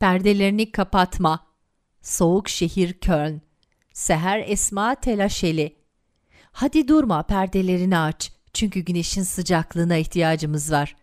Perdelerini kapatma. Soğuk şehir Köln. Seher Esma telaşeli. Hadi durma perdelerini aç. Çünkü güneşin sıcaklığına ihtiyacımız var.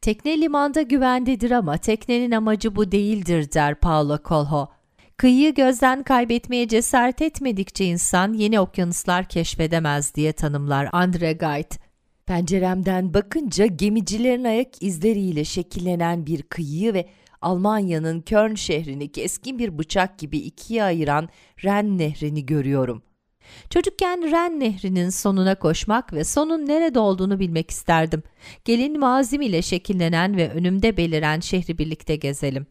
Tekne limanda güvendedir ama teknenin amacı bu değildir der Paulo Coelho. Kıyıyı gözden kaybetmeye cesaret etmedikçe insan yeni okyanuslar keşfedemez diye tanımlar Andre Gide. Penceremden bakınca gemicilerin ayak izleriyle şekillenen bir kıyıyı ve Almanya'nın Köln şehrini keskin bir bıçak gibi ikiye ayıran Ren nehrini görüyorum. Çocukken Ren nehrinin sonuna koşmak ve sonun nerede olduğunu bilmek isterdim. Gelin mazim ile şekillenen ve önümde beliren şehri birlikte gezelim.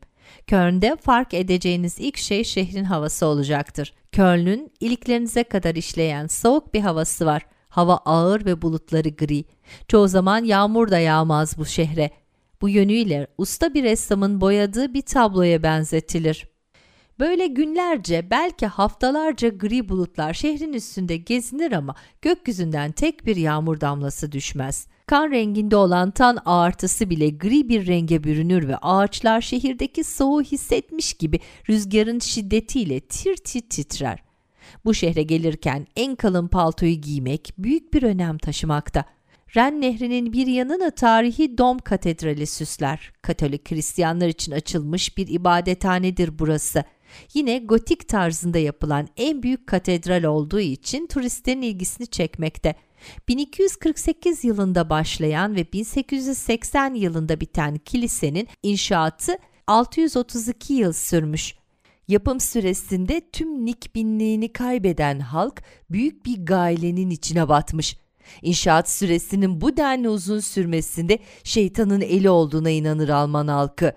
Köln'de fark edeceğiniz ilk şey şehrin havası olacaktır. Köln'ün iliklerinize kadar işleyen soğuk bir havası var. Hava ağır ve bulutları gri. Çoğu zaman yağmur da yağmaz bu şehre. Bu yönüyle usta bir ressamın boyadığı bir tabloya benzetilir. Böyle günlerce belki haftalarca gri bulutlar şehrin üstünde gezinir ama gökyüzünden tek bir yağmur damlası düşmez. Kan renginde olan tan ağartısı bile gri bir renge bürünür ve ağaçlar şehirdeki soğuğu hissetmiş gibi rüzgarın şiddetiyle tir tir titrer. Bu şehre gelirken en kalın paltoyu giymek büyük bir önem taşımakta. Ren Nehri'nin bir yanını tarihi Dom Katedrali süsler. Katolik Hristiyanlar için açılmış bir ibadethanedir burası. Yine gotik tarzında yapılan en büyük katedral olduğu için turistlerin ilgisini çekmekte. 1248 yılında başlayan ve 1880 yılında biten kilisenin inşaatı 632 yıl sürmüş. Yapım süresinde tüm nikbinliğini kaybeden halk büyük bir gailenin içine batmış. İnşaat süresinin bu denli uzun sürmesinde şeytanın eli olduğuna inanır Alman halkı.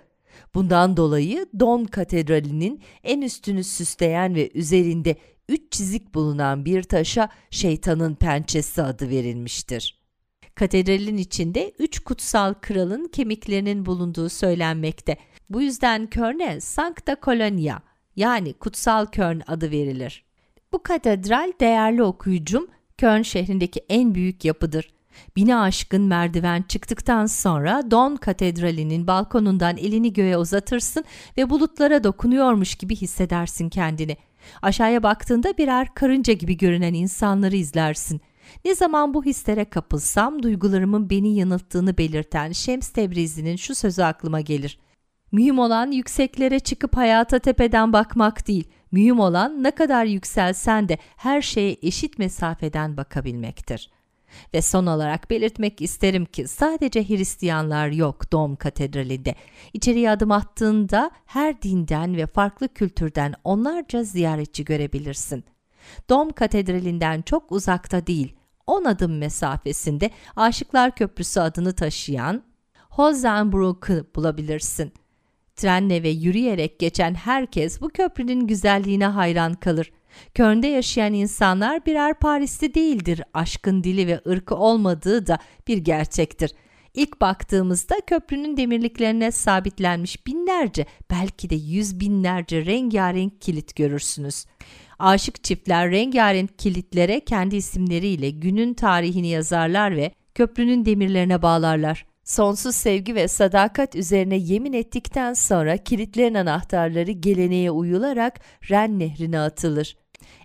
Bundan dolayı Don Katedrali'nin en üstünü süsleyen ve üzerinde üç çizik bulunan bir taşa şeytanın pençesi adı verilmiştir. Katedralin içinde üç kutsal kralın kemiklerinin bulunduğu söylenmekte. Bu yüzden Köln'e Sancta Colonia yani Kutsal Köln adı verilir. Bu katedral değerli okuyucum Köln şehrindeki en büyük yapıdır. Bine aşkın merdiven çıktıktan sonra Don Katedrali'nin balkonundan elini göğe uzatırsın ve bulutlara dokunuyormuş gibi hissedersin kendini. Aşağıya baktığında birer karınca gibi görünen insanları izlersin. Ne zaman bu hislere kapılsam duygularımın beni yanılttığını belirten Şems Tebrizi'nin şu sözü aklıma gelir. Mühim olan yükseklere çıkıp hayata tepeden bakmak değil, mühim olan ne kadar yükselsen de her şeye eşit mesafeden bakabilmektir. Ve son olarak belirtmek isterim ki sadece Hristiyanlar yok Dom Katedrali'nde. İçeriye adım attığında her dinden ve farklı kültürden onlarca ziyaretçi görebilirsin. Dom Katedrali'nden çok uzakta değil, 10 adım mesafesinde Aşıklar Köprüsü adını taşıyan Hosenbrück'ı bulabilirsin. Trenle ve yürüyerek geçen herkes bu köprünün güzelliğine hayran kalır. Köln'de yaşayan insanlar birer Parisli değildir. Aşkın dili ve ırkı olmadığı da bir gerçektir. İlk baktığımızda köprünün demirliklerine sabitlenmiş binlerce, belki de yüz binlerce rengarenk kilit görürsünüz. Aşık çiftler rengarenk kilitlere kendi isimleriyle günün tarihini yazarlar ve köprünün demirlerine bağlarlar. Sonsuz sevgi ve sadakat üzerine yemin ettikten sonra kilitlerin anahtarları geleneğe uyularak Ren nehrine atılır.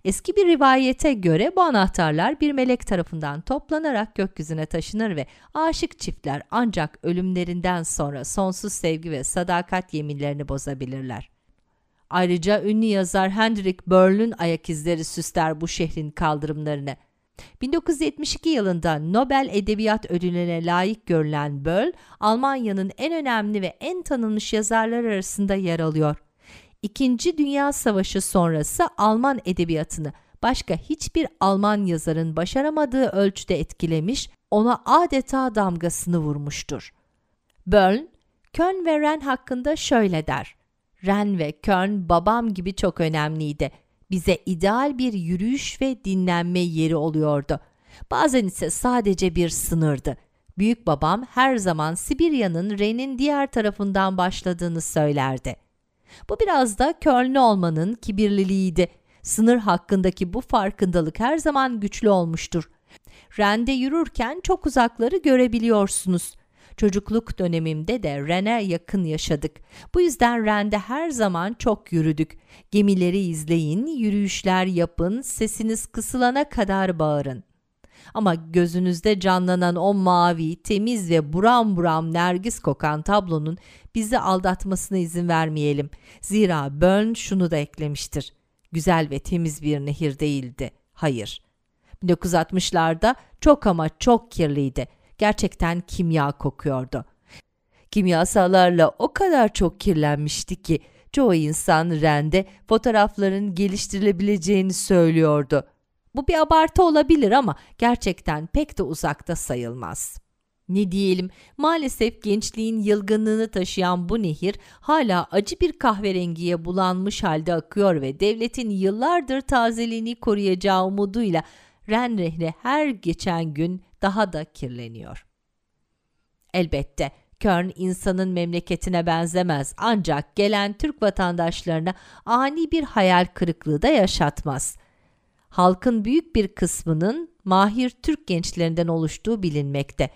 Eski bir rivayete göre bu anahtarlar bir melek tarafından toplanarak gökyüzüne taşınır ve aşık çiftler ancak ölümlerinden sonra sonsuz sevgi ve sadakat yeminlerini bozabilirler. Ayrıca ünlü yazar Hendrik Börl'ün ayak izleri süsler bu şehrin kaldırımlarını. 1972 yılında Nobel Edebiyat Ödülüne layık görülen Böll, Almanya'nın en önemli ve en tanınmış yazarlar arasında yer alıyor. İkinci Dünya Savaşı sonrası Alman edebiyatını başka hiçbir Alman yazarın başaramadığı ölçüde etkilemiş, ona adeta damgasını vurmuştur. Böll, Köln ve Ren hakkında şöyle der. Ren ve Köln babam gibi çok önemliydi. Bize ideal bir yürüyüş ve dinlenme yeri oluyordu. Bazen ise sadece bir sınırdı. Büyük babam her zaman Sibirya'nın Ren'in diğer tarafından başladığını söylerdi. Bu biraz da Köln'lü olmanın kibirliliğiydi. Sınır hakkındaki bu farkındalık her zaman güçlü olmuştur. Ren'de yürürken çok uzakları görebiliyorsunuz. Çocukluk dönemimde de Ren'e yakın yaşadık. Bu yüzden Ren'de her zaman çok yürüdük. Gemileri izleyin, yürüyüşler yapın, sesiniz kısılana kadar bağırın. Ama gözünüzde canlanan o mavi, temiz ve buram buram nergis kokan tablonun bizi aldatmasına izin vermeyelim. Zira Byrne şunu da eklemiştir. Güzel ve temiz bir nehir değildi. Hayır. 1960'larda çok ama çok kirliydi. Gerçekten kimya kokuyordu. Kimyasallarla o kadar çok kirlenmişti ki çoğu insan rende fotoğrafların geliştirilebileceğini söylüyordu. Bu bir abartı olabilir ama gerçekten pek de uzakta sayılmaz. Ne diyelim, maalesef gençliğin yılgınlığını taşıyan bu nehir hala acı bir kahverengiye bulanmış halde akıyor ve devletin yıllardır tazeliğini koruyacağı umuduyla Ren Nehri her geçen gün daha da kirleniyor. Elbette Köln insanın memleketine benzemez ancak gelen Türk vatandaşlarına ani bir hayal kırıklığı da yaşatmaz. Halkın büyük bir kısmının mahir Türk gençlerinden oluştuğu bilinmekte.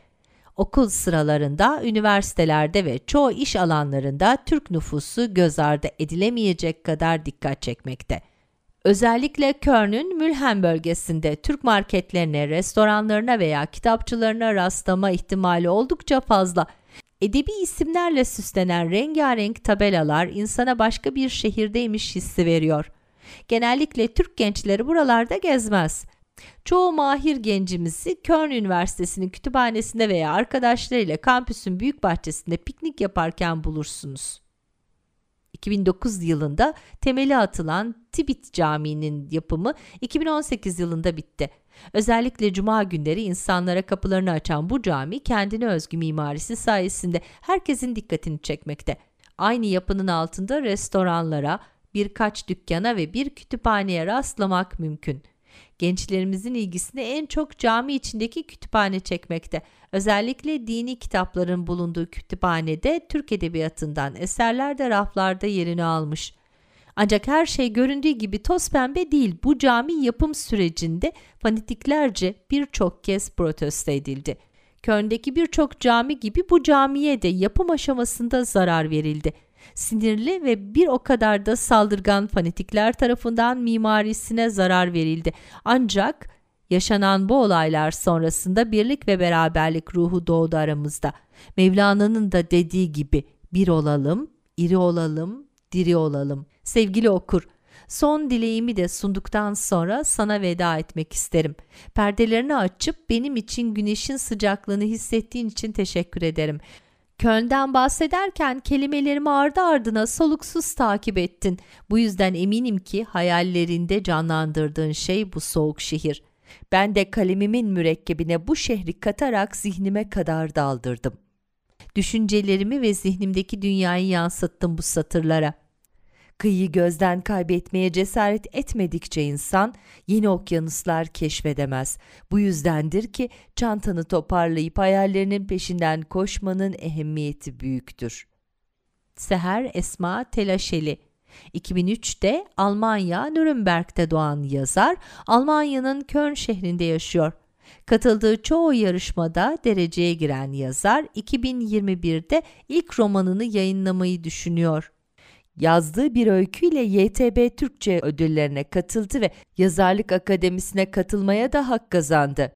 Okul sıralarında, üniversitelerde ve çoğu iş alanlarında Türk nüfusu göz ardı edilemeyecek kadar dikkat çekmekte. Özellikle Köln'ün Mülheim bölgesinde Türk marketlerine, restoranlarına veya kitapçılarına rastlama ihtimali oldukça fazla. Edebi isimlerle süslenen rengarenk tabelalar insana başka bir şehirdeymiş hissi veriyor. Genellikle Türk gençleri buralarda gezmez. Çoğu mahir gencimizi Köln Üniversitesi'nin kütüphanesinde veya arkadaşlarıyla kampüsün büyük bahçesinde piknik yaparken bulursunuz. 2009 yılında temeli atılan Tibit Camii'nin yapımı 2018 yılında bitti. Özellikle cuma günleri insanlara kapılarını açan bu cami kendine özgü mimarisi sayesinde herkesin dikkatini çekmekte. Aynı yapının altında restoranlara, birkaç dükkana ve bir kütüphaneye rastlamak mümkün. Gençlerimizin ilgisini en çok cami içindeki kütüphane çekmekte. Özellikle dini kitapların bulunduğu kütüphanede Türk edebiyatından eserler de raflarda yerini almış. Ancak her şey göründüğü gibi toz pembe değil. Bu cami yapım sürecinde fanatiklerce birçok kez protesto edildi. Köln'deki birçok cami gibi bu camiye de yapım aşamasında zarar verildi sinirli ve bir o kadar da saldırgan fanatikler tarafından mimarisine zarar verildi. Ancak yaşanan bu olaylar sonrasında birlik ve beraberlik ruhu doğdu aramızda. Mevlana'nın da dediği gibi bir olalım, iri olalım, diri olalım. Sevgili okur, Son dileğimi de sunduktan sonra sana veda etmek isterim. Perdelerini açıp benim için güneşin sıcaklığını hissettiğin için teşekkür ederim. Köln'den bahsederken kelimelerimi ardı ardına soluksuz takip ettin. Bu yüzden eminim ki hayallerinde canlandırdığın şey bu soğuk şehir. Ben de kalemimin mürekkebine bu şehri katarak zihnime kadar daldırdım. Düşüncelerimi ve zihnimdeki dünyayı yansıttım bu satırlara. Kıyıyı gözden kaybetmeye cesaret etmedikçe insan yeni okyanuslar keşfedemez. Bu yüzdendir ki çantanı toparlayıp hayallerinin peşinden koşmanın ehemmiyeti büyüktür. Seher Esma Telaşeli 2003'te Almanya Nürnberg'de doğan yazar, Almanya'nın Köln şehrinde yaşıyor. Katıldığı çoğu yarışmada dereceye giren yazar 2021'de ilk romanını yayınlamayı düşünüyor. Yazdığı bir öyküyle YTB Türkçe ödüllerine katıldı ve Yazarlık Akademisi'ne katılmaya da hak kazandı.